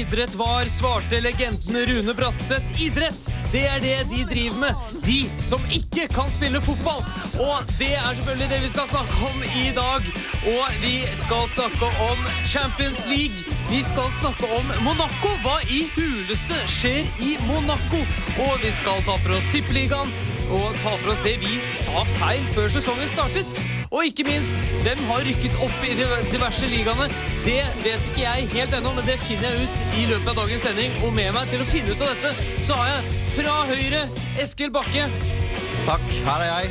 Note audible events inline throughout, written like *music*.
idrett var, svarte legenden Rune Bratseth. Idrett, det er det de driver med. De som ikke kan spille fotball. Og det er selvfølgelig det vi skal snakke om i dag. Og vi skal snakke om Champions League. Vi skal snakke om Monaco. Hva i huleste skjer i Monaco? Og vi skal ta for oss Tippeligaen og ta for oss det vi sa feil før sesongen startet. Og ikke minst, hvem har rykket opp i de diverse ligaene? Det vet ikke jeg helt ennå, men det finner jeg ut i løpet av dagens sending. Og med meg til å finne ut av dette, så har jeg fra Høyre Eskil Bakke. Takk, her er jeg.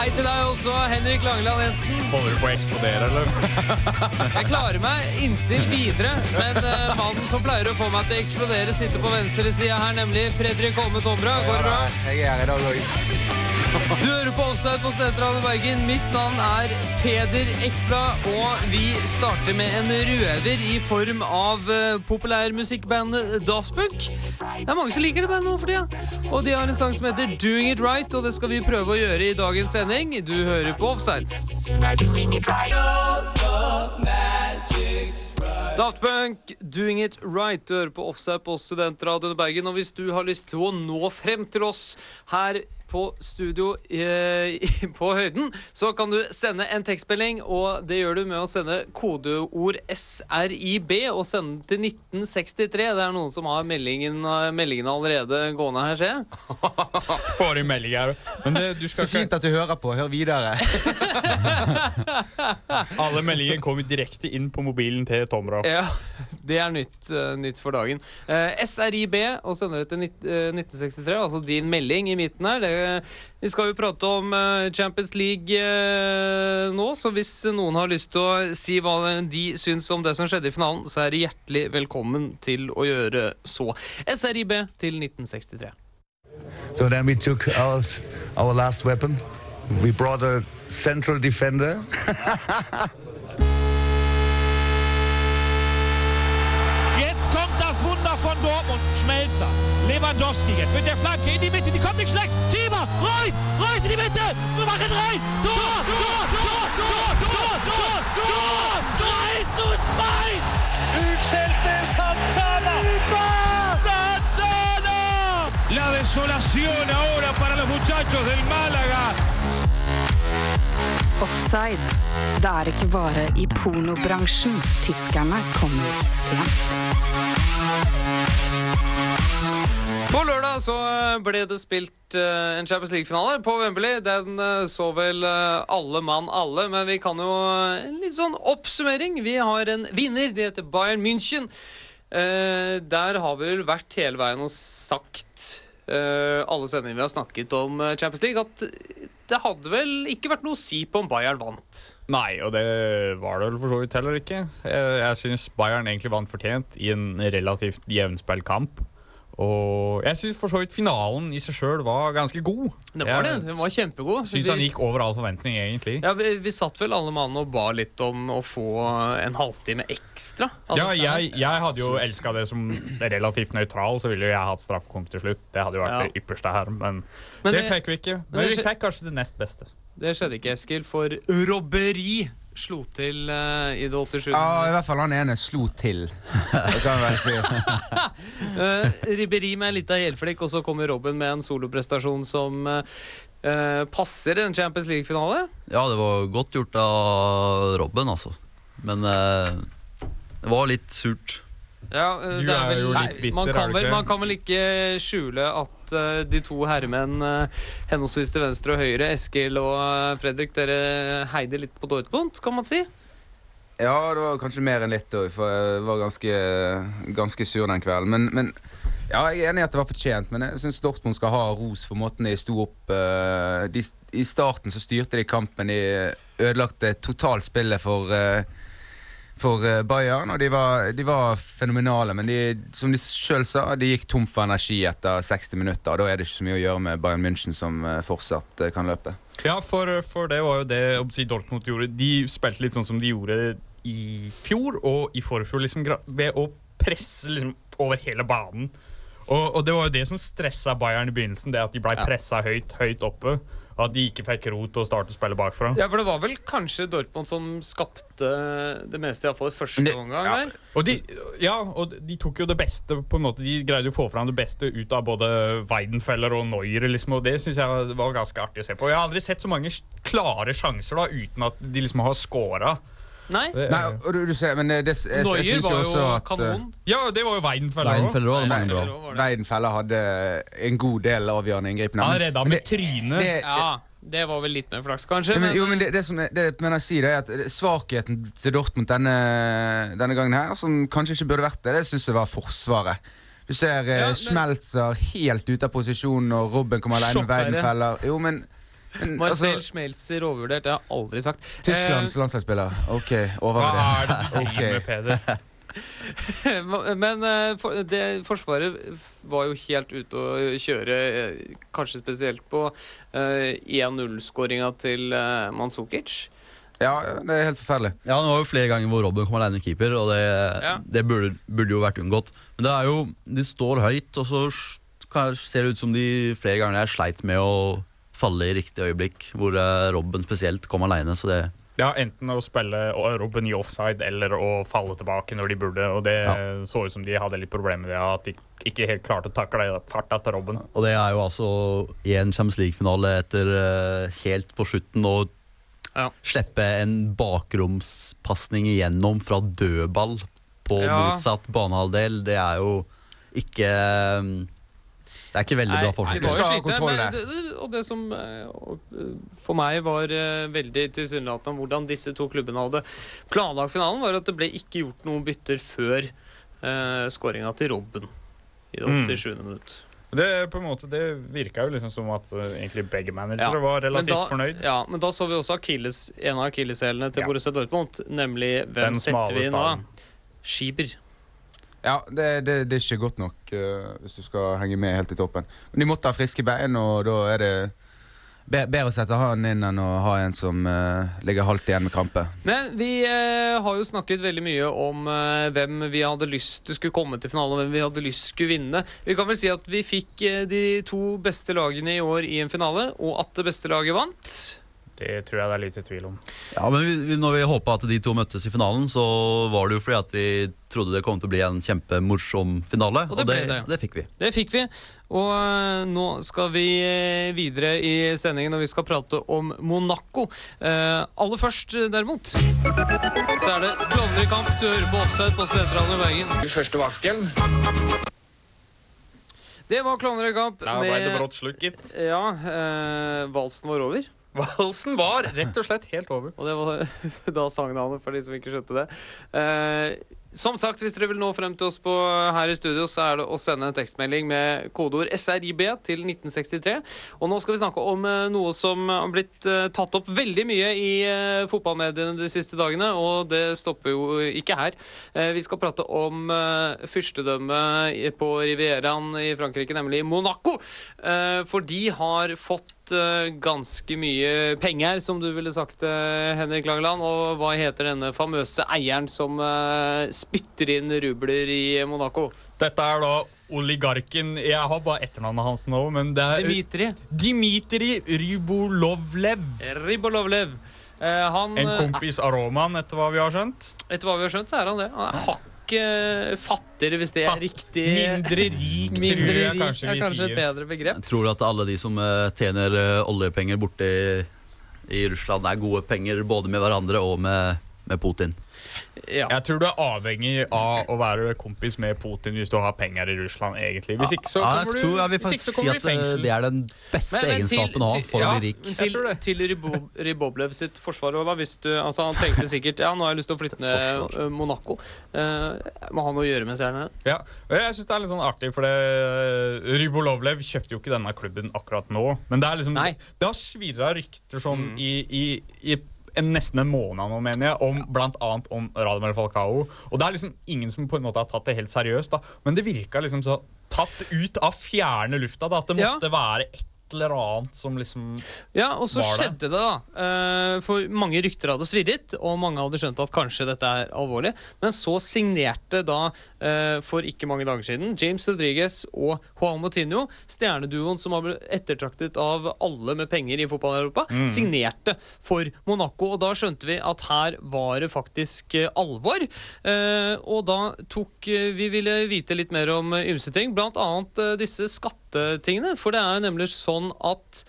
Hei til deg også, Henrik Langeland Jensen. Holder du på å eksplodere, eller? *laughs* Jeg klarer meg inntil videre, men uh, mannen som pleier å få meg til å eksplodere, sitter på venstre side her, nemlig Fredrik Holme Tomra. Går det bra? Jeg er her i dag òg. Du hører på Offside på Studentradio Bergen. Mitt navn er Peder Ekblad, og vi starter med en røver i form av uh, populærmusikkbandet Daft Punk. Det er mange som liker det bandet nå for tida, og de har en sang som heter Doing It Right, og det skal vi prøve å gjøre i dagens sending. Du hører på Offside. Daft Punk, Doing It Right. Du hører på Offside på Studentradioen Bergen. Og hvis du har lyst til å nå frem til oss her på studio eh, på høyden, så kan du sende en tekstmelding, og det gjør du med å sende kodeord SRIB og sende den til 1963. Det er noen som har meldingen, meldingen allerede gående her, ser jeg. *laughs* Får en melding her. Men det, du Så fint at du hører på. Hør videre. *laughs* Alle meldinger kommer direkte inn på mobilen til Tomra. Ja, det er nytt, eh, nytt for dagen. Eh, SRIB og sender det til nitt- eh, 1963, altså din melding i midten her. Det, vi skal jo prate om eh, Champions League eh, nå, så hvis noen har lyst til å si hva de syns om det som skjedde i finalen, så er de hjertelig velkommen til å gjøre så. SRIB til 1963. So then we took out our last weapon. We brought central defender. *laughs* Wunder von Dortmund. Schmelzer. Lewandowski jetzt mit der Flanke in die Mitte. Die kommt nicht schlecht. Schieber. Reus. Reus in die Mitte. Wir machen rein. Tor. Tor. Tor. Tor. Tor. Tor. Tor. 3 zu 2. Utschelte Santana. Santana. La desolación ahora para los muchachos del Málaga. Offside. Det er ikke bare i pornobransjen tyskerne kommer sent. På lørdag så eh, ble det spilt eh, en Champions League-finale på Wembley. Den eh, så vel alle mann alle, men vi kan jo En litt sånn oppsummering. Vi har en vinner. Det heter Bayern München. Der har vi vel vært hele veien og sagt alle sendinger vi har snakket om eh, Champions League, at det hadde vel ikke vært noe å si på om Bayern vant. Nei, og det var det vel for så vidt heller ikke. Jeg, jeg syns Bayern egentlig vant fortjent i en relativt jevnspilt kamp. Og jeg syns for så vidt finalen i seg sjøl var ganske god. Det var det. Den var kjempegod. syns han gikk over all forventning, egentlig. Ja, vi, vi satt vel alle mannene og ba litt om å få en halvtime ekstra. Ja, jeg, jeg hadde jo elska det som relativt nøytral, så ville jo jeg hatt straffekonk til slutt. Det hadde jo vært Ja. det ypperste her, men, Men det, det- fikk vi ikke. men Men vi fikk kanskje det nest beste. Det skjedde ikke, Eskil, for robberi slo til uh, i det 87. Ja, I hvert fall han ene slo til. *laughs* Det kan jeg vel si. Uh, *laughs* Ribberi med en lita helflikk, og så kommer Robin med en soloprestasjon som uh, eh, passer en Champions League-finale. Ja, det var godt gjort av Robben, altså. Men det var litt surt. Ja, eh, Du det er vel, jo litt bitter, man, er kan du vel, ikke? man kan vel ikke skjule at uh, de to herremenn uh, henholdsvis til venstre og høyre, Eskil og uh, Fredrik, dere heide litt på Dortmund, kan man si? Ja, det var kanskje mer enn litt òg, for jeg var ganske, ganske sur den kvelden. Men, men ja, jeg er enig i at det var fortjent, men jeg syns Dortmund skal ha ros for måten de sto opp de, I starten så styrte de kampen. De ødelagte totalt spillet for eh, for eh, Bayern, og de var, de var fenomenale. Men de, som de sjøl sa, de gikk tom for energi etter 60 minutter. og Da er det ikke så mye å gjøre med Bayern München, som eh, fortsatt eh, kan løpe. Ja, for, for det var jo det si, Dortmund gjorde. De spilte litt sånn som de gjorde i fjor og i forfjor, liksom, ved å presse liksom, over hele banen. Og, og det var jo det som stressa Bayern i begynnelsen, det at de ble pressa høyt, høyt oppe. Og at de ikke fikk ro til å starte å spille bakfra. Ja, for det var vel kanskje Dortmund som skapte det meste, iallfall i første det- omgang ja. der. Og de, ja, og de tok jo det beste på en måte, De greide jo å få fram det beste ut av både Weidenfeller og Neuer. Liksom, og Det synes jeg var ganske artig å se på. Jeg har aldri sett så mange klare sjanser da uten at de liksom har scora. Nei, Nei, og du, du ser, men det, det, jeg, jeg, Neuer synes var jo også at, kanon. Ja, det var jo Weidenfeller òg. Weidenfeller hadde en god del avgjørende inngripende. Han redda med trynet. det- Ja, det var vel litt mer flaks, kanskje. Ja, men, Men, jo, men det, det som er, det, men jeg sier det er at Svakheten til Dortmund denne, denne gangen, her som kanskje ikke burde vært det, det syns jeg var Forsvaret. Du ser eh, Ja, men- Schmelzer helt ute av posisjon og Robben kommer alene med. Weidenfeller. Jo, men Marcel altså, Schmelzer overvurdert, det har jeg aldri sagt. Tysklands landslagsspiller. Ok, overvurdert. Hva er det du *laughs* driver med, Peder? *laughs* Eh, Men eh, for, det, Forsvaret var jo helt ute å kjøre, eh, kanskje spesielt på uh, 1-0-skåringa til uh, Manzukic. Ja, det er helt forferdelig. Ja, det var jo flere ganger hvor Robben kom alene med keeper, og det, Ja. det burde, burde jo vært unngått. Men det er jo, de står høyt, og så ser det ut som de flere ganger er sleit med å falle i riktig øyeblikk, hvor eh, Robben spesielt kom alene, så det Ja, Enten å spille Robben i offside eller å falle tilbake når de burde. Og Det Ja. så ut som de hadde litt problemer med det, at de ikke helt klarte å takle farta til Robben. Og det er jo altså i en Champions League-finale etter eh, helt på slutten å Ja. slippe en bakromspasning igjennom fra dødball på Ja. motsatt banehalvdel. Det er jo ikke eh, Det er ikke veldig bra Nei, forsvarsspill. det skal ha kontroll der. det- det- Og det som eh, eh, for meg var eh, veldig tilsynelatende om hvordan disse to klubbene hadde planlagt finalen, var at det ble ikke gjort noen bytter før uh, skåringa til Robben i det Mm. 87. minutt. Det, på en måte, det virka jo liksom som at egentlig begge managere Ja, var Men relativt da, fornøyd. ja, men da så vi også Achilles, en av akilleshælene til Ja. Borussia Dortmund, nemlig hvem setter vi inn da? Skiber. Ja, det, det, det er ikke godt nok uh, hvis du skal henge med helt i toppen. Men de måtte ha friske bein, og da er det bedre å sette han inn enn å ha en som uh, ligger halvt igjen med krampe. Men vi uh, har jo snakket veldig mye om uh, hvem vi hadde lyst til skulle komme til finalen, og hvem vi hadde lyst skulle vinne. Vi kan vel si at vi fikk de to beste lagene i år i en finale, og at det beste laget vant. Det tror jeg det er lite tvil om. Ja, men vi, vi- når vi håpa at de to møttes i finalen, så var det jo fordi at vi trodde det kom til å bli en kjempemorsom finale. Og det og det. det fikk vi. Det fikk vi. Og eh, nå skal vi eh, videre i sendingen, og vi skal prate om Monaco. Eh, aller først, eh, derimot, så er det klovner i kamp. Du hører på Offside på Studentradioen i Bergen. Første vakten. Det var klovner i kamp Da ble det med brått slutt, gitt. Ja, eh, valsen var over. Valsen var rett og slett helt over. Og det var *laughs* da sangnavnet, for de som ikke skjønte det. Eh, som sagt, hvis dere vil nå frem til oss på, her i studio, så er det å sende en tekstmelding med kodeord SRIB til 1963. Og nå skal vi snakke om eh, noe som har blitt eh, tatt opp veldig mye i eh, fotballmediene de siste dagene, og det stopper jo ikke her. Eh, vi skal prate om eh, fyrstedømmet på Rivieraen i Frankrike, nemlig Monaco. Eh, for de har fått eh, ganske mye penger, som du ville sagt, eh, Henrik Langeland. Og hva heter denne famøse eieren som eh, spytter inn rubler i Monaco? Dette er da oligarken Jeg har bare etternavnet hans nå, men det er Dimitri. Dimitri Rybolovlev. Rybolovlev. Eh, han, En eh, kompis av Roman, etter hva vi har skjønt. etter hva vi har skjønt, så er han det. Han er hakket fattigere, hvis det er Fatt- riktig. Mindre rik, Mindre tror jeg rik kanskje er kanskje kanskje et bedre begrep. Jeg tror at alle de som eh, tjener eh, oljepenger borte i, i Russland, er gode penger både med hverandre og med, med Putin. Ja. Jeg tror du er avhengig av å være kompis med Putin hvis du har penger i Russland, egentlig. Hvis ikke så Ja, jeg tror jeg vil hvis ikke faktisk så si kommer at i eh, fengsel. det er den beste Men- men til- egenskapen å ha for for å bli rik. Til, til Ribob, Riboblev sitt forsvar Ola, hvis du, altså, Han tenkte sikkert ja, nå har jeg lyst til å flytte ned eh, Monaco. Uh, må ha noe å gjøre mens jeg er nede. Ja, jeg synes det er litt sånn artig, for det Rybolovlev kjøpte jo ikke denne klubben akkurat nå. Men det er liksom Nei. Det har svirra rykter sånn i, i, i en, nesten en måned nå, mener jeg, om blant annet om Radamel Falcao. Og det er liksom ingen som på en måte har tatt det helt seriøst, da. Men det virka liksom så tatt ut av fjerne lufta, da, at det Ja. måtte være et eller annet som liksom Ja, og så skjedde det, da. Eh, For mange rykter hadde svirret, og mange hadde skjønt at kanskje dette er alvorlig. Men så signerte da, eh, for ikke mange dager siden, James Rodriguez og Juan Moutinho, stjerneduoen som har blitt ettertraktet av alle med penger i fotball-Europa, signerte for Monaco. Og da skjønte vi at her var det faktisk eh, alvor. Og da tok Vi ville vite litt mer om ymse ting, blant annet disse disse skattetingene. For det er nemlig sånn at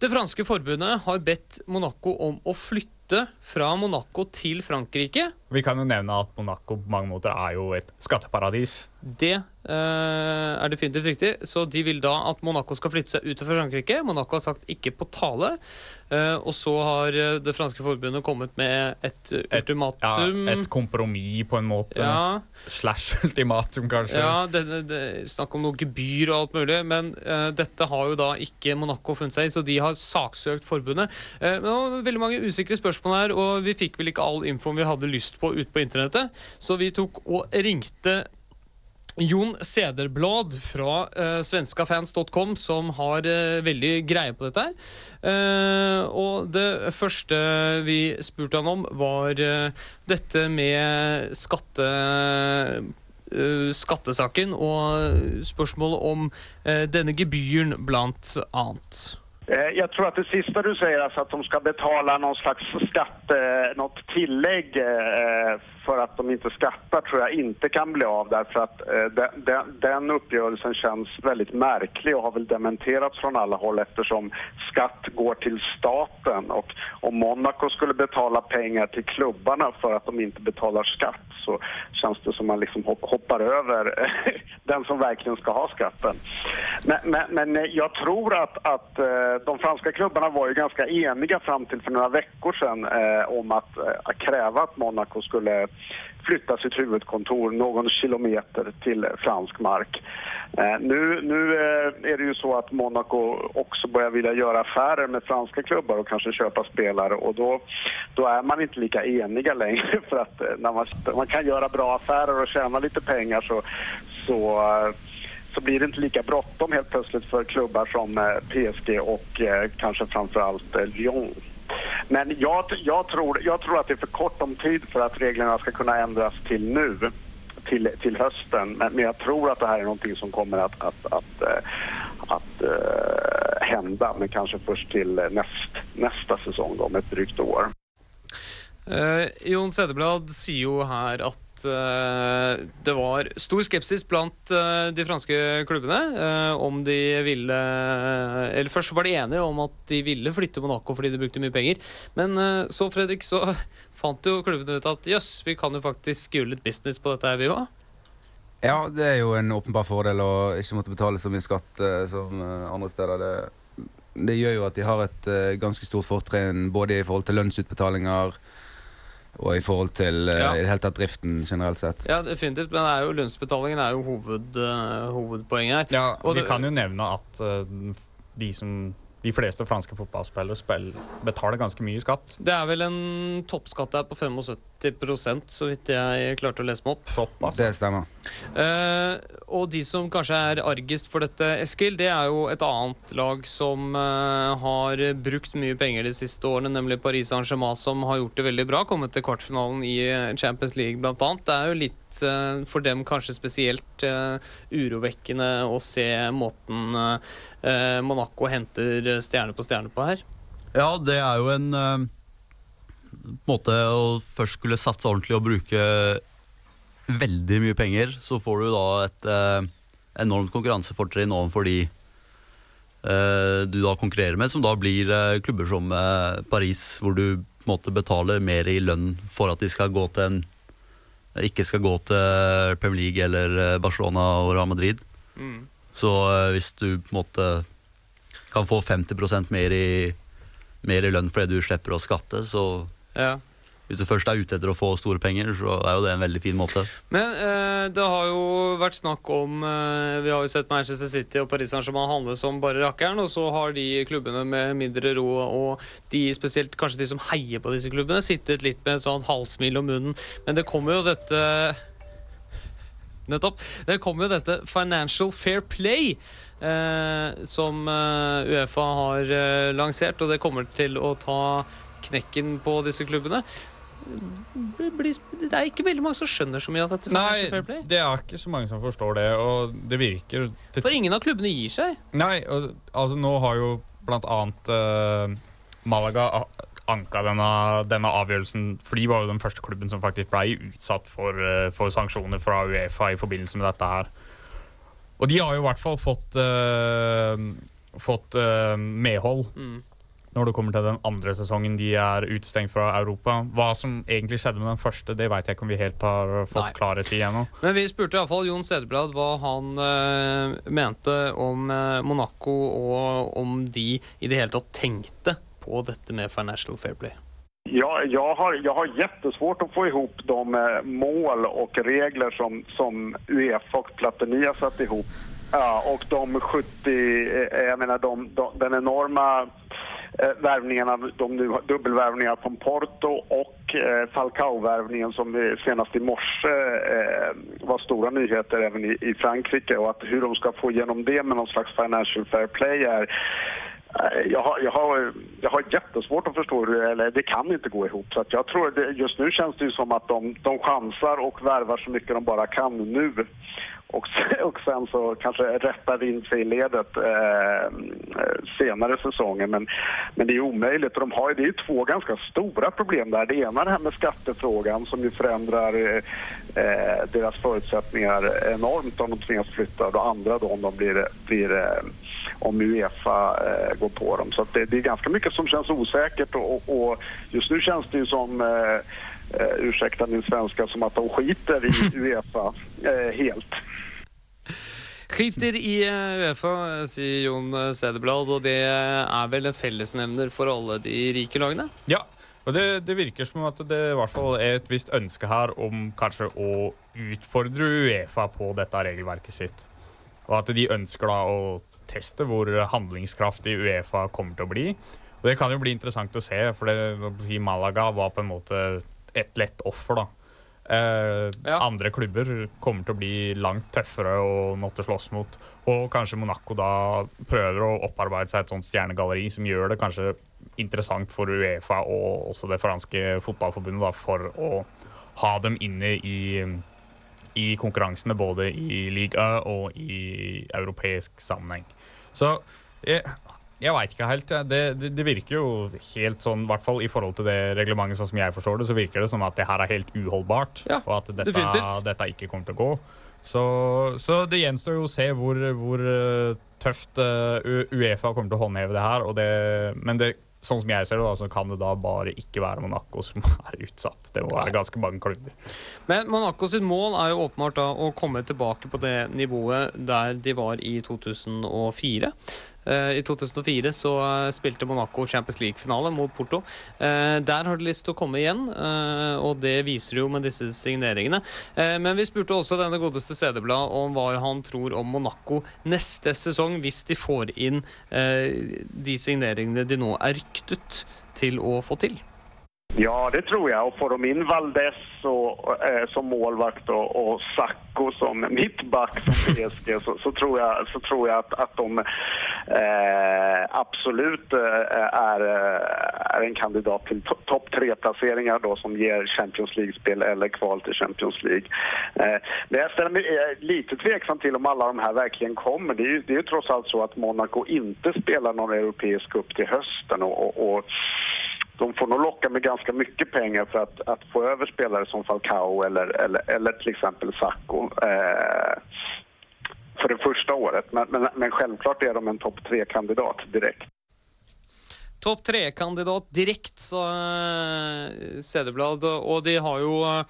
det franske forbundet har bedt Monaco om å flytte fra Monaco til Frankrike. Vi kan jo nevne at Monaco på mange måter er jo et skatteparadis. Det eh, er definitivt riktig. Så de vil da at Monaco skal flytte seg ut av Frankrike. Monaco har sagt ikke på tale. Eh, og så har eh, det franske forbundet kommet med et Ja, ultimatum. et kompromiss på en måte. ja, Slash *laughs* ultimatum, kanskje. Ja, det, det, det, snakk om noe gebyr og alt mulig, men eh, dette har jo da ikke Monaco funnet seg i, så de har saksøkt forbundet. Eh, men det var veldig mange usikre spørsmål her, og vi fikk vel ikke all infoen vi hadde lyst på ute på internettet, så vi tok og ringte Jon Sederblad fra uh, svenskafans.com, som har uh, veldig greie på dette her. Uh, og det første vi spurte han om, var eh, dette med skatte eh, skattesaken og spørsmålet om eh, denne gebyren, blant annet. Eh, Jag tror att det sista du säger, alltså att de ska betala någon slags skatt, eh, något tillägg eh, för att de inte skattar, tror jag inte kan bli av därför att eh, den, den, uppgörelsen känns väldigt märklig och har väl dementerats från alla håll eftersom skatt går till staten och om Monaco skulle betala pengar till klubbarna för att de inte betalar skatt så känns det som man liksom hop- hoppar över *laughs* den som verkligen ska ha skatten. Men, men, men eh, jag tror att, att eh, de franska klubbarna var ju ganska eniga fram till för några veckor sedan eh, om att, eh, att kräva att Monaco skulle flytta sitt huvudkontor någon kilometer till fransk mark. Eh, nu nu eh, det ju så att Monaco också börjar vilja göra affärer med franska klubbar och kanske köpa spelare och då, då är man inte lika eniga längre *laughs* för att eh, när man, man kan göra bra affärer och tjäna lite pengar så, så eh, så blir det inte lika bråttom helt plötsligt för klubbar som PSG och eh, kanske framförallt eh, Lyon. Men jag, jag, tror, jag tror att det är för kort om tid för att reglerna ska kunna ändras till nu, till, till hösten. Men, men jag tror att det här är någonting som kommer att, att, att, eh, att uh, hända, men kanske först till eh, näst, nästa säsong om ett drygt år. Eh, Jon Sedeblad sier jo her at eh, det var stor skepsis blant eh, de franske klubbene om de ville Eller først var de enige om at de ville flytte Monaco fordi de brukte mye penger. Men så, Fredrik, så *laughs* fant jo klubbene ut at jøss, vi kan jo faktisk gjøre litt business på dette her, vi òg. Ja, det er jo en åpenbar fordel å ikke måtte betale så mye skatt som andre steder. Det, det gjør jo at de har et ganske stort fortrinn både i forhold til lønnsutbetalinger og i forhold til eh, Ja. i det hele tatt driften generelt sett. Ja, definitivt. Men det er jo, lønnsbetalingen er jo hoved, uh, hovedpoenget her. Ja, Og Vi det- kan jo nevne at uh, de, som, de fleste franske fotballspillere spill, betaler ganske mye skatt. Det er vel en toppskatt der på 75 så vidt jeg klarte å lese meg opp. Såpass. Det stemmer. Uh, og de som kanskje er argest for dette, Eskil, det er jo et annet lag som uh, har brukt mye penger de siste årene, nemlig Paris Saint-Germain, som har gjort det veldig bra. Kommet til kvartfinalen i Champions League, blant annet. Det er jo litt eh, for dem kanskje spesielt uh, urovekkende å se måten uh, Monaco henter stjerne på stjerne på her. Ja, det er jo en eh, måte å først skulle satse ordentlig og bruke veldig mye penger, så får du da et eh, enormt konkurransefortrinn overfor de eh, du da konkurrerer med, som da blir eh, klubber som eh, Paris, hvor du på en måte betaler mer i lønn for at de skal gå til en ikke skal gå til Premier League eller eh, Barcelona og Real Madrid. Så eh, hvis du på en måte kan få 50% mer i, mer i lønn fordi du slipper å skatte, så Ja. hvis du først er ute etter å få store penger, så er jo det en veldig fin måte. Men eh, det har jo vært snakk om eh, Vi har jo sett Manchester City og Paris Saint-Germain handle som bare rakkeren, og så har de klubbene med mindre ro, og de spesielt kanskje de som heier på disse klubbene, sittet litt med et sånt halvsmil om munnen. Men det kommer jo dette *laughs* Nettopp. Det kommer jo dette Financial Fair Play, eh, som eh, Uefa har eh, lansert, og det kommer til å ta knekken på disse klubbene. Det, er ikke veldig mange som skjønner så mye av dette. Nei, det er ikke så mange som forstår det, og det virker For ingen av klubbene gir seg. Nei, og, altså nå har jo blant annet uh, Malaga anka denne, denne avgjørelsen, for de var jo den første klubben som faktisk ble utsatt for, uh, for sanksjoner fra Uefa i forbindelse med dette her. Og de har jo i hvert fall fått, uh, fått medhold Mm. Når det kommer til den andre sesongen de er utestengt fra Europa. Hva som egentlig skjedde med den første, det vet jeg ikke om vi helt har fått Nei. klarhet i ennå. Men vi spurte iallfall Jon Sederblad hva han eh, mente om eh, Monaco, og om de i det hele tatt tenkte på dette med Financial Fair Play. Ja, jag, har, jag har jättesvårt att få ihop de eh, mål och regler som, som Uefa och Platini har satt ihop. Ja, och de 70, jeg jag menar de, de, den enorma eh, värvningarna, de nu, dubbelvärvningar från Porto och eh, Falcao-värvningen som senast i morse eh, var stora nyheter även i, Frankrike och att hur de ska få igenom det med någon slags financial fair play är jag har, jag, har, jag har jättesvårt att förstå hur, eller det kan inte gå ihop. Så jag tror det, just nu känns det som att de, de chansar och värvar så mycket de bara kan nu. Och, och sen så kanske rättar in sig i ledet eh, senare säsongen. Men, men det är omöjligt. Och de har, det är ju två ganska stora problem där. Det ena är det här med skattefrågan som ju förändrar eh, eh, deras förutsättningar enormt om de tvingas flytta. Och det andra då om de blir, blir eh, om Uefa eh, går på dem. Så att det, det är ganska mycket som känns osäkert och, och, och just nu känns det ju som, eh, eh, ursäkta min svenska, som att de skiter i *laughs* Uefa eh, helt. Skiter i eh, Uefa, sier Jon Sedeblad, og det er vel en fellesnevner for alle de rike lagene? Ja, og det, det virker som at det i hvert fall er et visst ønske her om kanskje å utfordre Uefa på dette regelverket sitt. Og at de ønsker da å teste hvor handlingskraftig Uefa kommer til å bli. Og det kan jo bli interessant å se, for det, Malaga var på en måte et lett offer, da. Eh, Andre klubber kommer til å bli langt tøffere å måtte slåss mot. Og kanskje Monaco da prøver å opparbeide seg et sånt stjernegalleri som gjør det kanskje interessant for Uefa og også det franske fotballforbundet da, for å ha dem inne i, i konkurransene både i liga og i europeisk sammenheng. Så jeg, jeg veit ikke helt. Ja. Det, det, det virker jo helt sånn, i hvert fall i forhold til det reglementet sånn som jeg forstår det, så virker det som at det her er helt uholdbart, og at dette, dette ikke kommer til å gå. Så, så det gjenstår jo å se hvor, hvor eh, tøft eh, Uefa kommer til å håndheve det her. Og det, men det, sånn som jeg ser det, da, så kan det da bare ikke være Monaco som *laughs* er utsatt. Det må være ganske mange klubber. Men Monaco sitt mål er jo åpenbart da å komme tilbake på det nivået der de var i 2004. Eh, I 2004 så eh, spilte Monaco Champions League-finale mot Porto. Eh, Der har de lyst til å komme igjen, og det viser jo med disse signeringene. Men vi spurte også denne godeste CD-blad om hva han tror om Monaco neste sesong, hvis de får inn de signeringene de nå er ryktet til å få til. Ja, det tror jeg. Och får de in Valdes og, eh, som målvakt og, og Sakko som mittback som PSG så, så tror jeg, så tror jeg, at, at de eh, absolut eh, er, eh, en kandidat til to- topp tre-plasseringer som gir Champions League-spel eller kval til Champions League. Eh, men jeg stiller meg litt lite tveksam till om alle de her virkelig kommer. Det er, jo, det er jo tross alt så at Monaco ikke spiller noen europeisk cup til høsten. og, og, och de får nog locka med ganska mycket pengar för att, att få över spelare som Falcao eller, eller, eller till exempel Sacco eh, för det första året. Men, men, men självklart är de en topp tre-kandidat direkt. Topp tre-kandidat direkt, sa Cederblad, CD-blad. Og de har jo eh,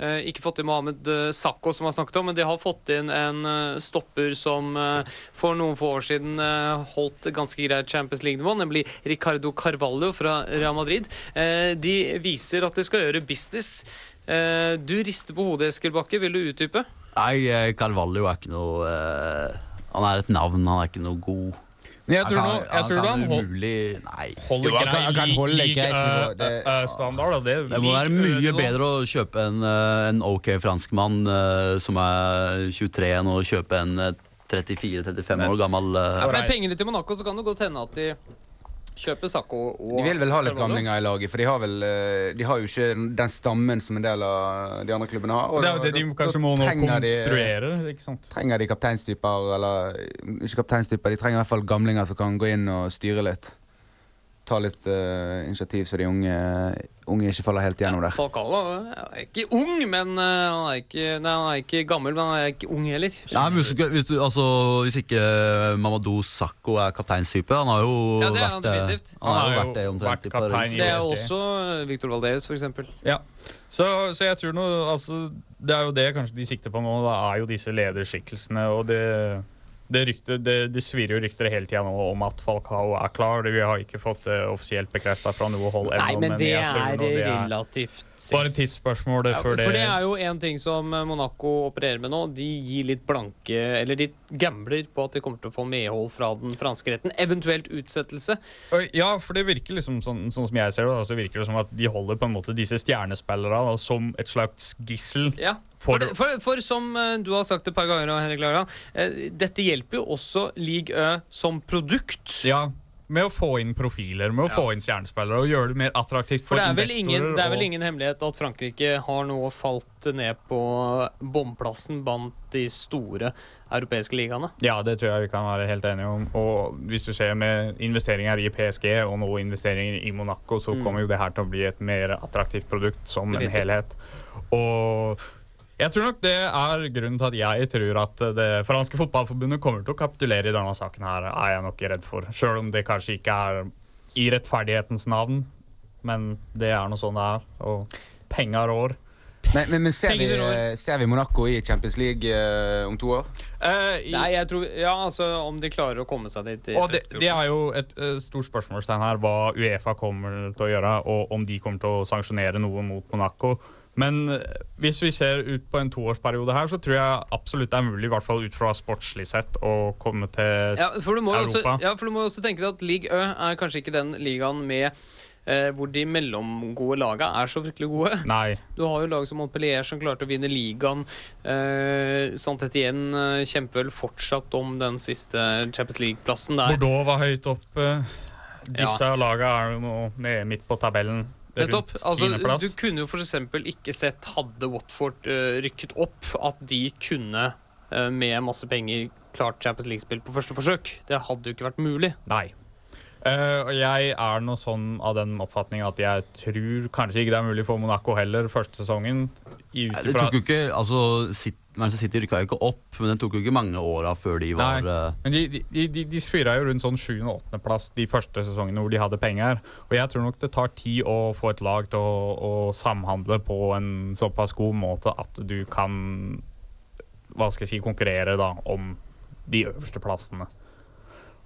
ikke fått inn Mohammed Sakko, Sakho, som har snakket om, men de har fått inn en eh, stopper som eh, for noen få år siden eh, holdt ganske greit Champions League-nivå, nemlig Ricardo Carvalho fra Real Madrid. Eh, de viser at de skal gjøre business. Eh, du rister på hodet, Eskil Bakke. Vil du utdype? Nei, eh, Carvalho er ikke noe eh, Han er et navn, han er ikke noe god Men jeg tror, Han jeg tror han han kan umulig Nei. holder grei holde league, greit nivå, uh, det- eh, standard. Da. Det, Det må være mye bedre å kjøpe en, eh, en ok franskmann uh, som er 23 enn å kjøpe en eh, 34-35 år gammel uh, Ja, med pengene til Monaco så kan det godt hende at de kjøper Sacco og De vil vel ha litt gamlinger i laget, for de har vel eh, De har jo ikke den stammen som en del av de andre klubbene har. og det er jo det de kanskje må nå konstruere. de- ikke sant? Trenger de kapteinstyper, eller ikke kapteinstyper, de trenger i hvert fall gamlinger som kan gå inn og styre litt. Ta litt uh, initiativ, så de unge, unge ikke faller helt gjennom der. Falcao er ikke ung, men uh, han er ikke, nei, han er ikke gammel, men han er ikke ung heller. Nei, men hvis, hvis, du, altså, hvis ikke Mamadou Sakko er kapteinstype Han har jo Ja, det er han vært eh. Han har jo vært det omtrent vært i Paris. kaptein Det er også Victor Valdes, eksempel. Ja. Så, så jeg tror nå, altså, Det er jo det kanskje de sikter på nå. Det er jo disse lederskikkelsene. Og det, det, rykte, det, det svirrer jo rykter hele tida nå om at Falcao er klar. Vi har ikke fått det offisielt bekrefta fra noe hold. Nei, men det er det er relativt bare et tidsspørsmål Ja, for det For det er jo en ting som eh, Monaco opererer med nå. De gir litt blanke Eller de gambler på at de kommer til å få medhold fra den franske retten. Eventuelt utsettelse. Ja, for det virker liksom sånn, sånn som jeg ser det, da, så virker det som at de holder på en måte disse stjernespillerne da, som et slags gissel. Ja. For- For, for, for som eh, du har sagt et par ganger, Henrik Lagerland, dette dette hjelper jo også League Ø som produkt. Ja, med å få inn profiler, med å få inn stjernespillere og gjøre det mer attraktivt For for er, investorer. ingen, det er vel ingen hemmelighet at Frankrike har nå falt ned på bomplassen blant de store europeiske ligaene. Ja, det tror jeg vi kan være helt enige om. Og hvis du ser med investeringer i PSG og nå investeringer i Monaco, så Mm. kommer jo det her til å bli et mer attraktivt produkt som en helhet. Og jeg tror nok det er grunnen til at jeg tror at det franske fotballforbundet kommer til å kapitulere i denne saken her, er jeg nok redd for. Sjøl om det kanskje ikke er i rettferdighetens navn, men det er nå sånn det er. Og penger rår. Men, men, men ser, vi, ser vi Monaco i Champions League uh, om to år? Uh, i- Nei, jeg tror Ja, altså om de klarer å komme seg dit. Og det, 14. det er jo et uh, stort spørsmålstegn her hva Uefa kommer til å gjøre, og om de kommer til å sanksjonere noe mot Monaco. Men eh, hvis vi ser ut på en toårsperiode her, så tror jeg absolutt det er mulig, i hvert fall ut fra sportslig sett, å komme til Ja, for du må jo også, Europa. ja, for du må også tenke deg at Ligue Ø er kanskje ikke den ligaen med eh, hvor de mellomgode laga er så fryktelig gode. Nei. *laughs* Du har jo lag som Montpellier som klarte å vinne ligaen. Eh, Sant Etienne eh, kjemper vel fortsatt om den siste Champions League-plassen der. Bordeaux var høyt oppe. Disse laga er jo nå nede midt på tabellen. Det Nettopp. Altså, du kunne jo eksempel ikke sett hadde Watford uh, rykket opp, at de kunne uh, med masse penger klart Champions League-spill på første forsøk. Det hadde jo ikke vært mulig. Nei. Eh, og jeg er nå sånn av den oppfatning at jeg tror kanskje ikke det er mulig for Monaco heller første sesongen. I, Nei, Det tok jo ikke, altså Sit- Manchester City rykka jo ikke opp, men det tok jo ikke mange åra før de var Nei, eh, men de, de, de, de, spira jo rundt sånn 7. og 8. plass de første sesongene hvor de hadde penger. Og jeg tror nok det tar tid å få et lag til å, å samhandle på en såpass god måte at du kan hva skal jeg si, konkurrere da om de øverste plassene.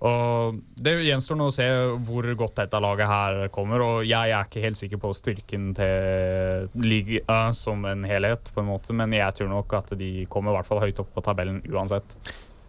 Og Det gjenstår nå å se hvor godt dette laget her kommer. Og jeg er ikke helt sikker på styrken til liga som en helhet, på en måte, men jeg tror nok at de kommer i hvert fall høyt opp på tabellen uansett.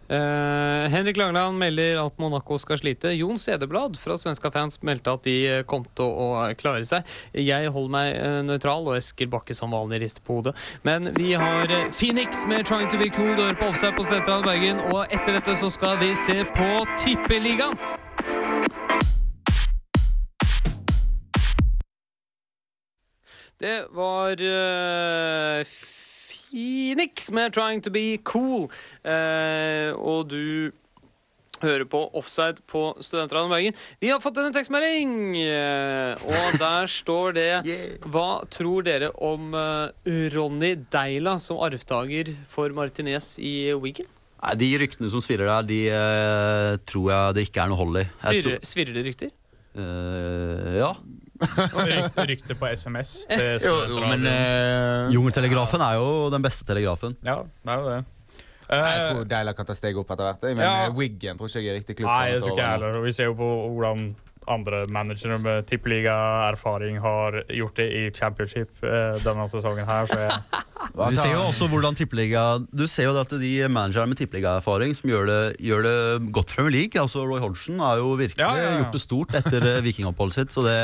Eh, Henrik Langland melder at Monaco skal slite. Jon Stedeblad fra Svenska fans meldte at de eh, kom til å å klare seg. Jeg holder meg eh, nøytral, og Eskil Bakke som vanlig rister på hodet. Men vi har eh, Phoenix med 'Trying to be cool'. Du hører på Offside på Stetrand Bergen. Og etter dette så skal vi se på Tippeligaen. Det var eh, Phoenix med 'Trying to be cool'. Eh, og du hører på Offside på Studentradioen Bergen. Vi har fått en tekstmelding, eh, og der står det *laughs* Hva tror dere om eh, Ronny Deila som arvtaker for Martinez i Wigan? Nei, De ryktene som svirrer der, de eh, tror jeg det ikke er noe hold i. Svirrer, tror- svirrer det rykter? Uh, ja. Rykt, rykte på SMS. *laughs* Jo, jo, men eh, Jungeltelegrafen er jo den beste telegrafen. Ja, det er jo det. Jeg Eh, tror Deila kan ta steg opp etter hvert. Men Ja. eh, Wiggen tror ikke jeg er riktig klubb. Nei, jeg tror ikke jeg heller. Vi ser jo på hvordan andre managere med tippeligaerfaring har gjort det i championship denne sesongen her, så jeg *laughs* Du ser jo også hvordan tippeliga Du ser jo at de managerne med tippeligaerfaring som gjør det, gjør det godt i Premier League altså Roy Hodgson har jo virkelig Ja, ja, ja. gjort det stort etter vikingoppholdet sitt. Så det,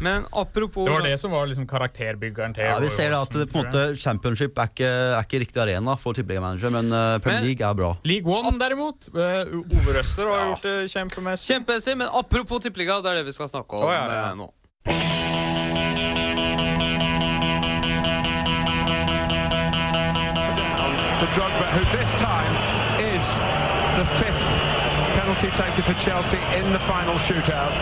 Men apropos Det var det som var liksom karakterbyggeren til ja, vi ser at det, på en måte Championship er ikke, er ikke riktig arena for tippeligamanager, men eh, Premier Men- League er bra. League One, derimot. eh, Ove Røster har gjort det kjempemessig. Kjempemessig, men apropos tippeliga, det er det vi skal snakke om oh, ja, ja. eh, nå. Drogba, who this time is the fifth penalty taken for Chelsea in the final shootout.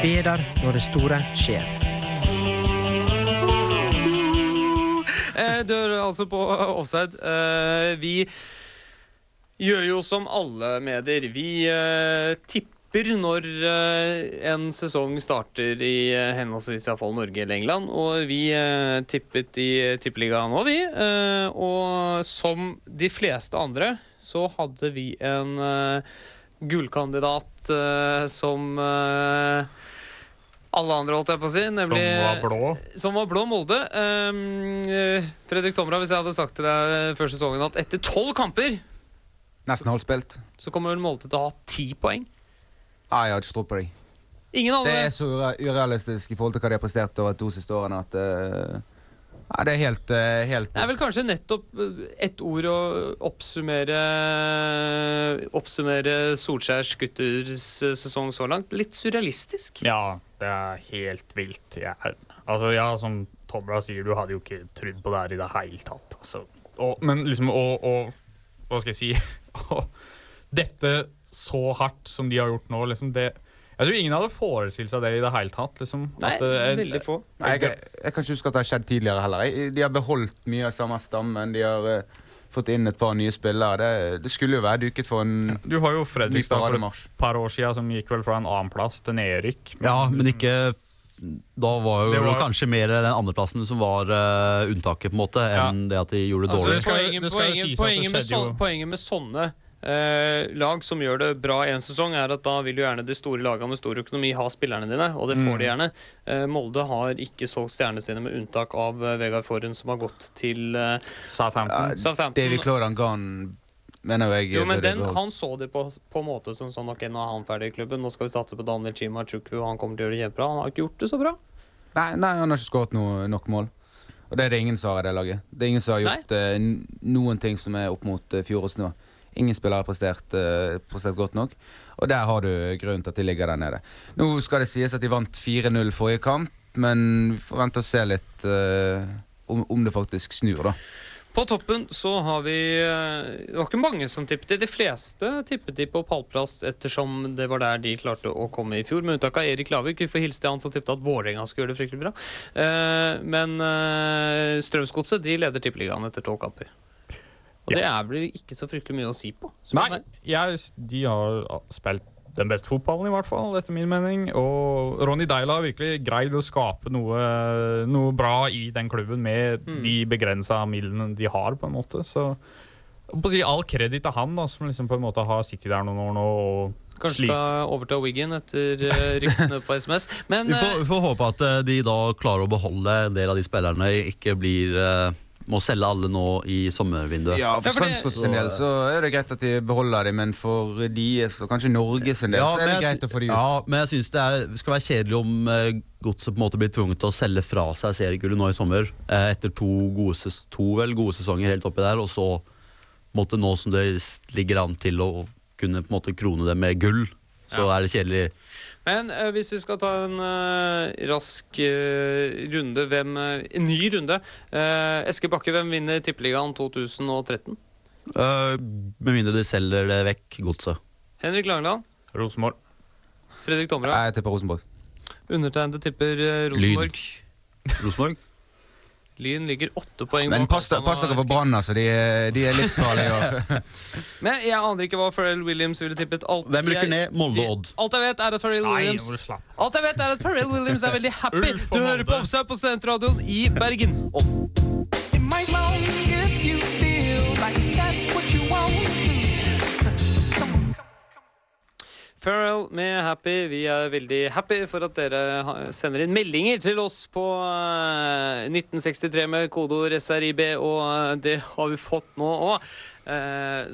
Bedar når det store skjer. Eh, Du hører altså på Offside. Eh, Vi gjør jo som alle medier. Vi eh, tipper når eh, en sesong starter i eh, henholdsvis iallfall Norge eller England. Og vi eh, tippet i Tippeligaen òg, vi. Eh, Og som de fleste andre så hadde vi en eh, gullkandidat eh, som eh, alle andre, holdt jeg på å si. Som var blå. som var blå Molde. Um, Fredrik Tomra, hvis jeg hadde sagt til deg før sesongen at etter tolv kamper Nesten halvspilt. så kommer vel Molde til å ha ti poeng. Nei, jeg har ikke trodd på deg. Ingen Det er så urealistisk i forhold til hva de har prestert over to siste årene at eh, Nei, det er helt, eh, helt Det er vel kanskje nettopp eh, ett ord å oppsummere Oppsummere Solskjærs gutters eh, sesong så langt. Litt surrealistisk. Ja, det er helt vilt. Ja. altså, ja, som Tomra sier, du hadde jo ikke trodd på det her i det hele tatt. Altså. Og, men liksom, og Hva skal jeg si? *laughs* Dette så hardt som de har gjort nå, liksom det Jeg tror ingen hadde forestilt seg det i det hele tatt. Liksom, Nei, At det- veldig få. Nei, jeg, jeg kan ikke huske at det har skjedd tidligere heller. De har beholdt mye av samme stammen. De har uh, fått inn et par nye spillere. Det, det skulle jo være duket for en Du har jo Fredrikstad for et par år siden som gikk vel fra en annen plass til nedrykk. Ja, men ikke Da var jo Det var- kanskje mer den andreplassen som var uh, unntaket, på en måte, enn det at de gjorde det Altså, dårlig. skal- det skal poenget, sies at det poenget, med skjedde sånn, poenget med sånne eh, lag som gjør det bra en sesong, er at da vil jo gjerne de store lagene med stor økonomi ha spillerne dine, og det får de gjerne. Eh, Molde har ikke solgt stjernene sine, med unntak av uh, Vegard Forhen, som har gått til uh, Southampton. Southampton. David Cloran Gahn mener jeg Jo, men den. Han så det på, på en måte som sånn Ok, nå er han ferdig i klubben, nå skal vi satse på Daniel Chima Chukwu, han kommer til å gjøre det kjempebra. Han har ikke gjort det så bra. Nei, nei, han har ikke skåret no nok mål. Og det er det ingen som har i det laget. Det er ingen som har gjort eh, noen ting som er opp mot uh, fjorårets nivå. Ingen spillere har prestert, eh, prestert godt nok. Og der har du grunnen til at de ligger der nede. Nå skal det sies at de vant 4-0 forrige kamp, men vi får vente og se litt uh, om, om det faktisk snur, da. På toppen så har vi eh, Det var ikke mange som tippet det. De fleste tippet de på pallplass ettersom det var der de klarte å komme i fjor, med unntak av Erik Lavik. Vi får hilse til han som tippet at Vålerenga skulle gjøre det fryktelig bra. Men uh, Strømsgodset de leder tippeligaen etter tolv kamper. Og det er vel ikke så fryktelig mye å si på. Nei, jeg, de har spilt den beste fotballen, i hvert fall, etter min mening. Og Ronny Deila har virkelig greid å skape noe, noe bra i den klubben med Mm. de begrensa midlene de har, på en måte. Så på å si all kreditt til han, da, som liksom på en måte har sittet der noen år nå og Kanskje slitt. skal overta Wiggen etter eh, *laughs* ryktene på SMS. Men Vi får, vi får håpe at eh, de da klarer å beholde en del av de spillerne, ikke blir eh, må selge alle nå i sommervinduet. Ja, For Strømsgodt sin del så er det greit at de beholder dem, men for deres og kanskje Norges del Ja, så er det greit å få dem ut. Ja, men jeg syns det er, skal være kjedelig om eh, Godset på en måte blir tvunget til å selge fra seg seriegullet nå i sommer. eh, etter to gode, ses- to vel gode sesonger helt oppi der, og så måtte nå som det ligger an til å kunne på en måte krone det med gull, så Ja. er det kjedelig. Men eh, hvis vi skal ta en eh, rask eh, runde hvem, eh, En ny runde. Uh, Eske Bakke, hvem vinner Tippeligaen 2013? Eh, med mindre de selger det vekk, Godset. Henrik Langeland? Rosenborg. Fredrik Tomra? Jeg tipper Rosenborg. Undertegnede tipper Rosenborg. Rosenborg? Lyn ligger åtte poeng Men bak pass, pass dere for Brann, altså. De, de er livsfarlige. *laughs* Men jeg aner ikke hva Pharrell Williams ville tippet. Alt, Hvem rykker ned? Molde Odd. Alt jeg vet, er at Pharrell Williams slappe Alt jeg vet er at Pharrell Williams er veldig happy. Du hører på. Offside på Studentradioen i Bergen. Pharrell med Happy. Vi er veldig happy for at dere sender inn meldinger til oss på eh, 1963 med kodeord SRIB, og eh, det har vi fått nå òg.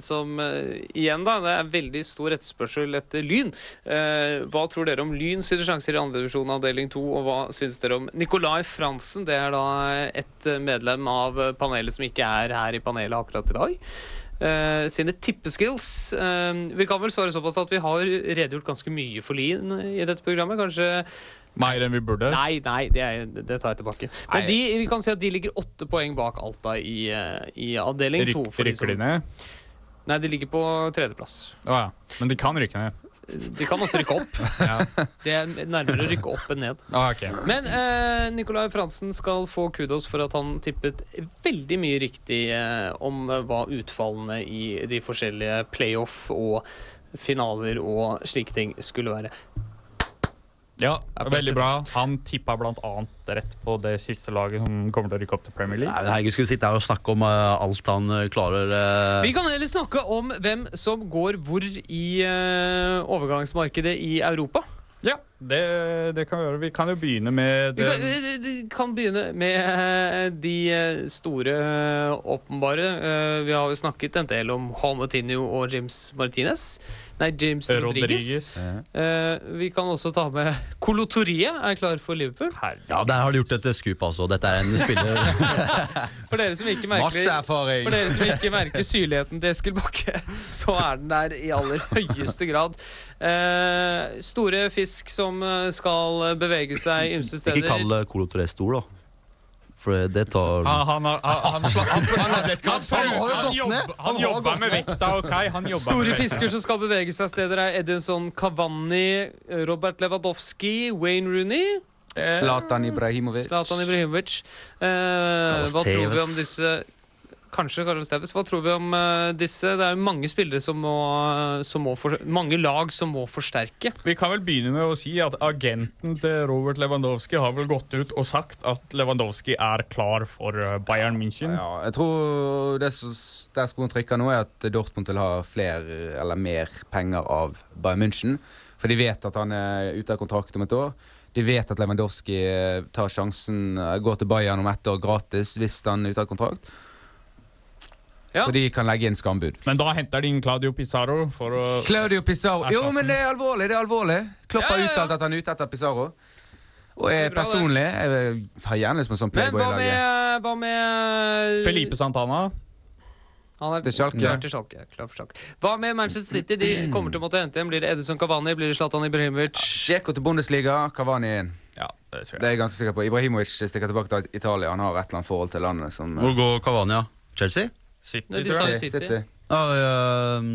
som eh, igjen, da, det er veldig stor etterspørsel etter Lyn. Eh, hva tror dere om Lyn sine sjanser i andredivisjon avdeling 2, og hva syns dere om Nicolai Fransen? Det er da et medlem av panelet som ikke er her i panelet akkurat i dag eh, sine tippeskills. Uh, vi kan vel svare såpass at vi har redegjort ganske mye for Lien i dette programmet. Kanskje Mer enn vi burde. Nei, nei, det, er, det tar jeg tilbake. Men de, vi kan si at de ligger åtte poeng bak Alta i, eh, i avdeling to. Rykker de ned? Nei, de ligger på tredjeplass. Å ja. Men de kan rykke ned. De kan også rykke opp. *laughs* Det er nærmere å rykke opp enn ned. Ah, okay. Men eh, Nicolai Fransen skal få kudos for at han tippet veldig mye riktig eh, om hva utfallene i de forskjellige playoff og finaler og slike ting skulle være. Ja, Er veldig bra. Han tippa annet rett på det siste laget som kommer til å rykke opp til Premier League. Nei, herregud, Skal vi sitte her og snakke om uh, alt han uh, klarer? uh... Vi kan heller snakke om hvem som går hvor i overgangsmarkedet i Europa. Ja, det, det kan vi gjøre. Vi kan jo begynne med Vi kan, vi- vi kan begynne med eh, de eh, store eh, åpenbare. Vi har jo snakket en del om Hamotinho og James Martinez. Nei, James Rodriguez. Rodriguez. Eh, vi kan også ta med Kolotoriet er klar for Liverpool. Ja, Der har de gjort et skup, altså. Dette er en spiller *laughs* For dere som ikke merker, for dere som ikke merker syrligheten til Eskil Bakke, så er den der i aller høyeste grad. Eh, store fisk som eh, skal bevege seg ymse steder. Ikke kall Colo Torres stor, da. For det tar Han, han, har- han, han, sla- han, han, han, Han har jo gått ned. jobber, Han han har jobber gått med vekta, OK? Han Store med fisker som skal bevege seg steder, er Edinson Cavani, Robert Lewandowski, Wayne Rooney, Zlatan Ibrahimovic. Zlatan Ibrahimovic. Eh, hva tror vi om disse Kanskje Carlos Tevez. Hva tror vi om eh, disse? Det er jo mange spillere som må, som må for, Mange lag som må forsterke. Vi kan vel begynne med å si at agenten til Robert Lewandowski har vel gått ut og sagt at Lewandowski er klar for eh, Bayern München. Ja, jeg tror det som, der skoen trykker nå, er at Dortmund vil ha flere eller mer penger av Bayern München. For de vet at han er ute av kontrakt om et år. De vet at Lewandowski eh, tar sjansen, eh, går til Bayern om ett år gratis hvis han er ute av kontrakt. Ja. Så de kan legge inn skambud. Men da henter de inn Claudio Pizarro for å Claudio Pizarro Jo, men det er alvorlig! det er alvorlig Klopp har Ja, ja, ja. uttalt at han er ute etter Pizarro. Og jeg bra, personlig jeg har gjerne lyst på en sånn Men hva playboy-lag. med, hva med Felipe Santana. Han er Til Schalke. klar til Schalke. Klar for Schalke. Hva med Manchester City? De *clears throat* kommer til å måtte hente en. Blir det Edison Cavani? Blir det Zlatan Ibrahimovic? Djeko til Bundesliga, Cavani inn. Ja, det tror Det er jeg ganske sikker på. Ibrahimovic stikker tilbake til Italia. Han har et eller annet forhold til landet som Hvor går Cavani? Chelsea? City, Nei, de tror jeg. jo City. Ja, ehm,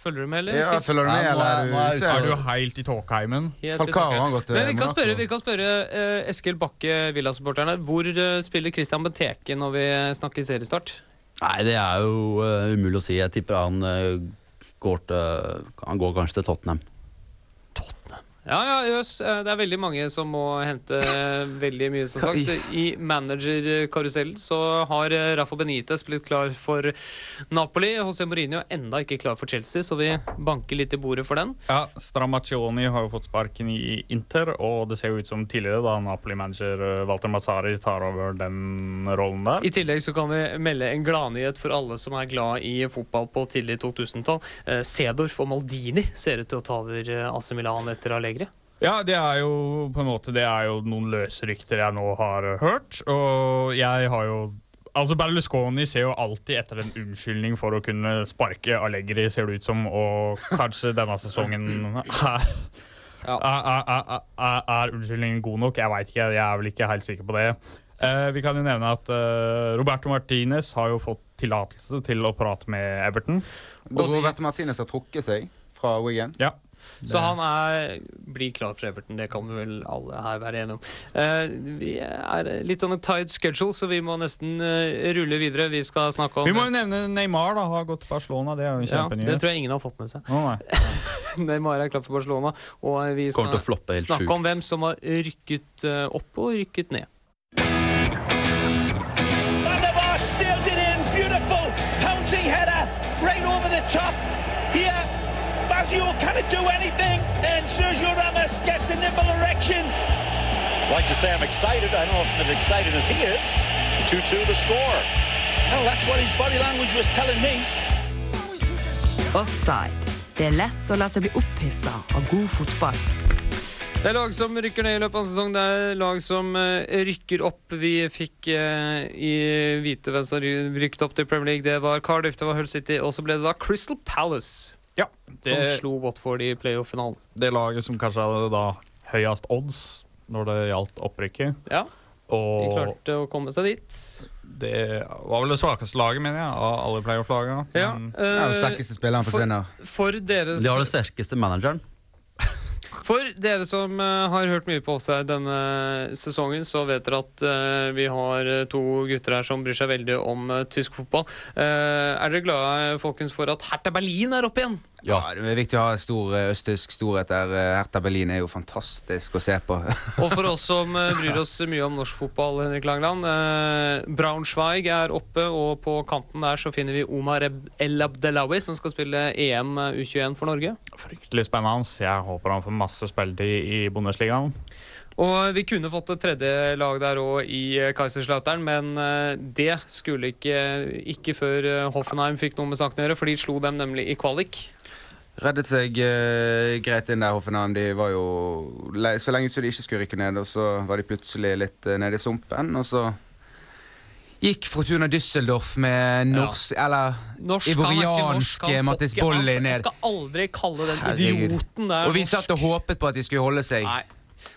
Følger du med, eller? Ja, følger du med, Ja, nå er- nå er er du helt i tåkeheimen? Falcao har gått til Men vi kan spørre, vi kan spørre uh, Eskil Bakke, Villa-supporteren her. Hvor uh, spiller Christian Benteke når vi snakker seriestart? Nei, det er jo uh, umulig å si. Jeg tipper han går til Han går kanskje til Tottenham. Ja, ja, Øs. eh, Det er veldig mange som må hente eh, veldig mye, som sagt. I managerkarusellen så har eh, Rafa Benitez blitt klar for Napoli. José Mourinho er enda ikke klar for Chelsea, så vi banker litt i bordet for den. Ja, Stramaccioni har jo fått sparken i Inter, og det ser jo ut som tidligere da Napoli-manager Walter Mazzari tar over den rollen der. I tillegg så kan vi melde en gladnyhet for alle som er glad i fotball på tidlig 2000-tall. Sedorf Cedorf og Maldini ser ut til å ta over AC Milan etter Allegri. Ja, det er jo på en måte Det er jo noen løsrykter jeg nå har hørt, og jeg har jo Altså Berlusconi ser jo alltid etter en unnskyldning for å kunne sparke Allegri, ser det ut som, og kanskje denne sesongen er Ja. er, er, er, er, er unnskyldningen god nok? Jeg veit ikke, jeg er vel ikke helt sikker på det. Eh, vi kan jo nevne at eh, Roberto Martinez har jo fått tillatelse til å prate med Everton. Og Roberto Martinez har trukket seg fra Wigan. Ja. Så han er, blir klar for Everton, det kan vi vel alle her være enige om. Uh, vi er litt on a tight schedule, så vi må nesten uh, rulle videre. Vi skal snakke om Vi må jo nevne Neymar, da. Har gått til Barcelona. Det er jo en ja, Det tror jeg ingen har fått med seg. Oh, nei. *laughs* Neymar er klar for Barcelona, og vi skal floppe snakke sjukt. om hvem som har rykket uh, opp og rykket ned. Van der Vaart sails it in. Beautiful pouncing header right over the top. Fazio cannot do anything. And Sergio Ramos gets a nipple erection. Like to say I'm excited. I don't know if I'm as excited as he is. 2-2 the score. Well, that's what his body language was telling me. Offside. Det er lett å la seg bli opphissa av god fotball. Det er lag som rykker ned i løpet av en sesong. Det er lag som eh, rykker opp. Vi fikk eh, i vite hvem som ry- rykket opp til Premier League. Det var Cardiff, det var Hull City, og så ble det da Crystal Palace Ja, som det, slo Watford i playoff-finalen. det laget som kanskje hadde da høyest odds når det gjaldt opprykket. Ja, de klarte å komme seg dit. det var vel det svakeste laget, mener jeg, av alle playoff-lagene. Ja, Ja, den eh, sterkeste spilleren for- forsvinner. for deres De har den sterkeste manageren. *laughs* For dere som uh, har hørt mye på Offside denne sesongen, så vet dere at uh, vi har to gutter her som bryr seg veldig om uh, tysk fotball. Eh, er dere glade folkens, for at Hertha Berlin er oppe igjen? Ja, Det er viktig å ha stor eh, østtysk storhet der. Eh, Hertha Berlin er jo fantastisk å se på. *laughs* Og for oss som eh, bryr oss mye om norsk fotball, Henrik Langland. Eh, Braunschweig er oppe, og på kanten der så finner vi Omar El Abdelawi, som skal spille EM U21 for Norge. fryktelig spennende. Jeg håper han får masse spilletid i Bundesligaen. Og vi kunne fått et tredje lag der òg i Kaiserslautern, men det skulle ikke, ikke før Hoffenheim fikk noe med saken å gjøre, for de slo dem nemlig i kvalik. Reddet seg eh, greit inn der, Hoffenheim. De var jo Så lenge så de ikke skulle rykke ned, og så var de plutselig litt eh, nede i sumpen, og så Gikk Fortuna Düsseldorf med norsk Eller Norsk, ivorianske Mattis Bolli ned. Jeg skal aldri kalle den Herregud. idioten der Og vi norsk. satt og håpet på at de skulle holde seg. Nei.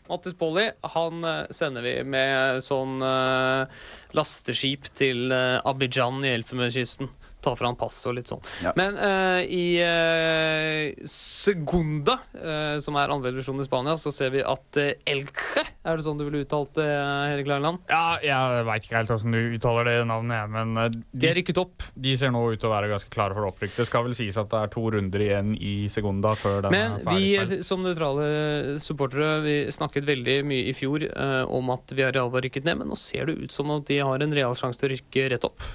Mattis Bolli han eh, sender vi med sånn uh, lasteskip til uh, Abidjan i Elfenbenskysten. Ta fra han pass og litt sånn. Ja. Men uh, i uh, Segunda, uh, som er andre divisjon i Spania, så ser vi at uh, Elche Er det sånn du ville uttalt det, Erik Lærland? Ja, jeg veit ikke helt hvordan du uttaler det navnet, jeg, men uh, De er de, rykket opp. de ser nå ut til å være ganske klare for opprykk. Det skal vel sies at det er to runder igjen i Segunda før den Men er vi som nøytrale supportere Vi snakket veldig mye i fjor om at vi har Realva rykket ned, men nå ser det ut som at de har en real sjanse til å rykke rett opp.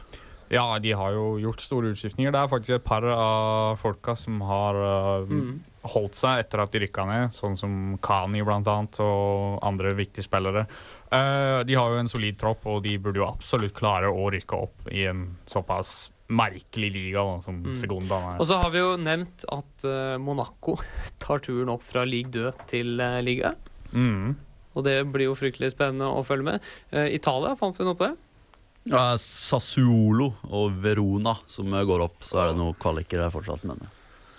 Ja, de har jo gjort store utskiftninger. Det er faktisk et par av folka som har uh, Mm. holdt seg etter at de rykka ned, sånn som Kani blant annet, og andre viktige spillere. Uh, de har jo en solid tropp, og de burde jo absolutt klare å rykke opp i en såpass merkelig liga da, som Mm. Segunda er. Og så har vi jo nevnt at uh, Monaco *laughs* tar turen opp fra league død til uh, liga. Mm. Og det blir jo fryktelig spennende å følge med. Uh, Italia, fant vi noe på det? Ja, Sassuolo og Verona som går opp. Så er det noen kvaliker der fortsatt, men.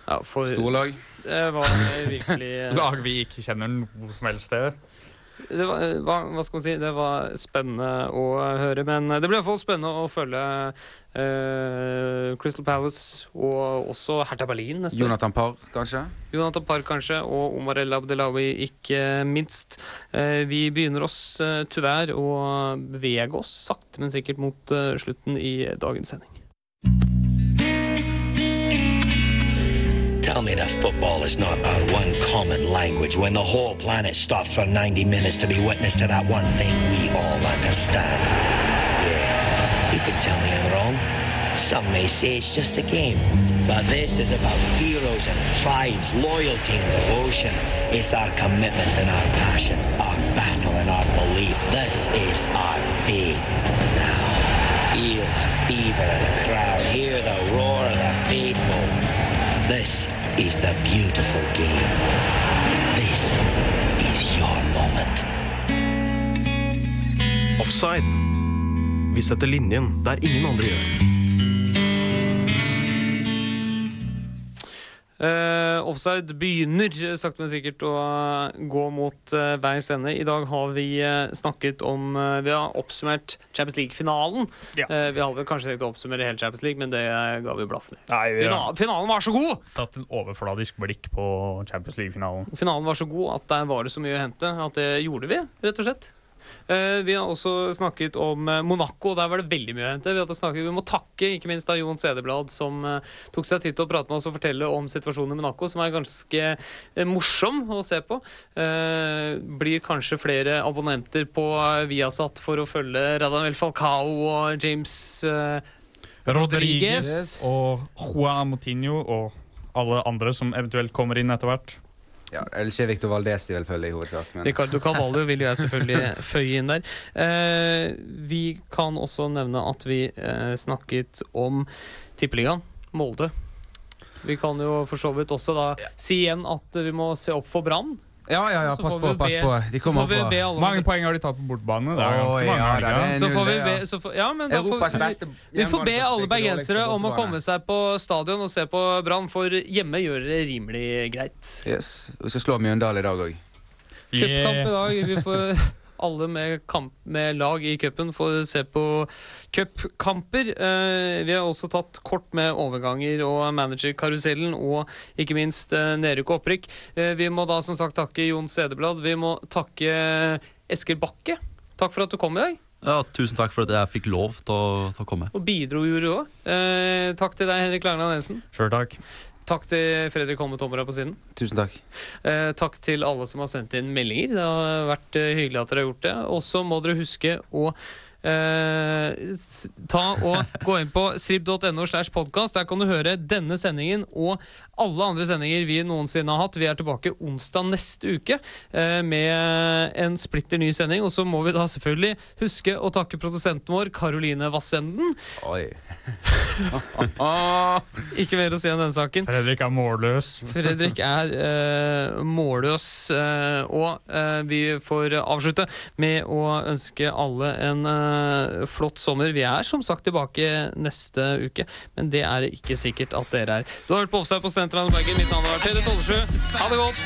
Ja, for Storlag. det var virkelig *laughs* Lag vi ikke kjenner noe som helst sted. Det var, eh, hva, hva skal man si? Det var spennende å høre. Men det ble iallfall spennende å følge uh, Crystal Palace og også Hertha Berlin neste. Jonathan Parr, kanskje? Jonathan Parr kanskje, og Omar El Abdelawi ikke minst. Uh, vi begynner oss uh, tyvärr å bevege oss sakte, men sikkert mot slutten i dagens sending. Tell me that football is not our one common language when the whole planet stops for 90 minutes to be witness to that one thing we all understand. Yeah, you can tell me I'm wrong. Some may say it's just a game. But this is about heroes and tribes, loyalty and devotion. It's our commitment and our passion, our battle and our belief. This is our faith. Now, feel the fever of the crowd, hear the roar of the faithful. This is the beautiful game. This is your moment. Offside. Vi setter linjen der ingen andre gjør. Eh, offside begynner sagt sakte, men sikkert å eh, gå mot uh, veis ende. I dag har vi eh, snakket om eh, Vi har oppsummert Champions League-finalen. Ja. Eh, vi hadde vel kanskje tenkt å oppsummere hele Champions League, men det eh, ga vi blaffen i. Nei, vi Fina finalen var så god! tatt en overfladisk blikk på Champions League-finalen. Finalen var så god at der var det så mye å hente at det gjorde vi, rett og slett. Eh, vi har også snakket om eh, Monaco. Der var det veldig mye å hente. Vi, snakket, vi må takke ikke minst da Jon Sedeblad, som eh, tok seg tid til å prate med oss og fortelle om situasjonen i Monaco, som er ganske morsom å se på. Blir kanskje flere abonnenter på Viasat for å følge Radamel Falcao og James eh, Rodriguez og Juan Moutinho og alle andre som eventuelt kommer inn etter hvert. Ja, Eller ikke Victor Valdez de vil følge i hovedsak. Men Ricardo Cavallo vil jeg selvfølgelig *laughs* føye inn der. Eh, vi kan også nevne at vi eh, snakket om Tippeligaen, Molde. Vi kan jo for så vidt også da si igjen at vi må se opp for Brann. Ja, ja, ja, pass på, pass på. De kommer får på Hvor mange poeng har de tatt på bortebane? Det er ganske mange. ja, det er- Så får vi be, så får, ja, men da får, vi, vi får be alle bergensere om å komme seg på stadion og se på Brann, for hjemme gjør det rimelig greit. Yes. Vi skal slå Mjøndalen i dag òg. Cupkamp i dag. Vi får alle med, kamp, med lag i cupen får se på cupkamper. Eh, vi har også tatt kort med overganger og managerkarusellen, og ikke minst eh, nedrykk og opprykk. Eh, vi må da som sagt takke Jon Sedeblad. Vi må takke Eskil Bakke. Takk for at du kom i dag. Ja, tusen takk for at jeg fikk lov til å, til å komme. Og bidro gjorde du òg. Eh, takk til deg, Henrik Langland Jensen. Sjøl takk. Takk til Fredrik Holme Tomra på siden. Tusen takk. Eh, takk til alle som har sendt inn meldinger. Det har vært eh, hyggelig at dere har gjort det. Og så må dere huske å eh, ta og gå inn på srib.no slash podkast. Der kan du høre denne sendingen og alle andre sendinger vi noensinne har hatt. Vi er tilbake onsdag neste uke eh, med en splitter ny sending. Og så må vi da selvfølgelig huske å takke produsenten vår, Karoline Vassenden. Oi. *laughs* Ikke mer å si om denne saken. Fredrik er målløs. Fredrik er eh, målløs, eh, og eh, vi får avslutte med å ønske alle en eh, flott sommer. Vi er som sagt tilbake neste uke, men det er ikke sikkert at dere er. Du har hørt på Offside på Studentradioen Bergen. Mitt navn har Peder Tollesjø. Ha det godt!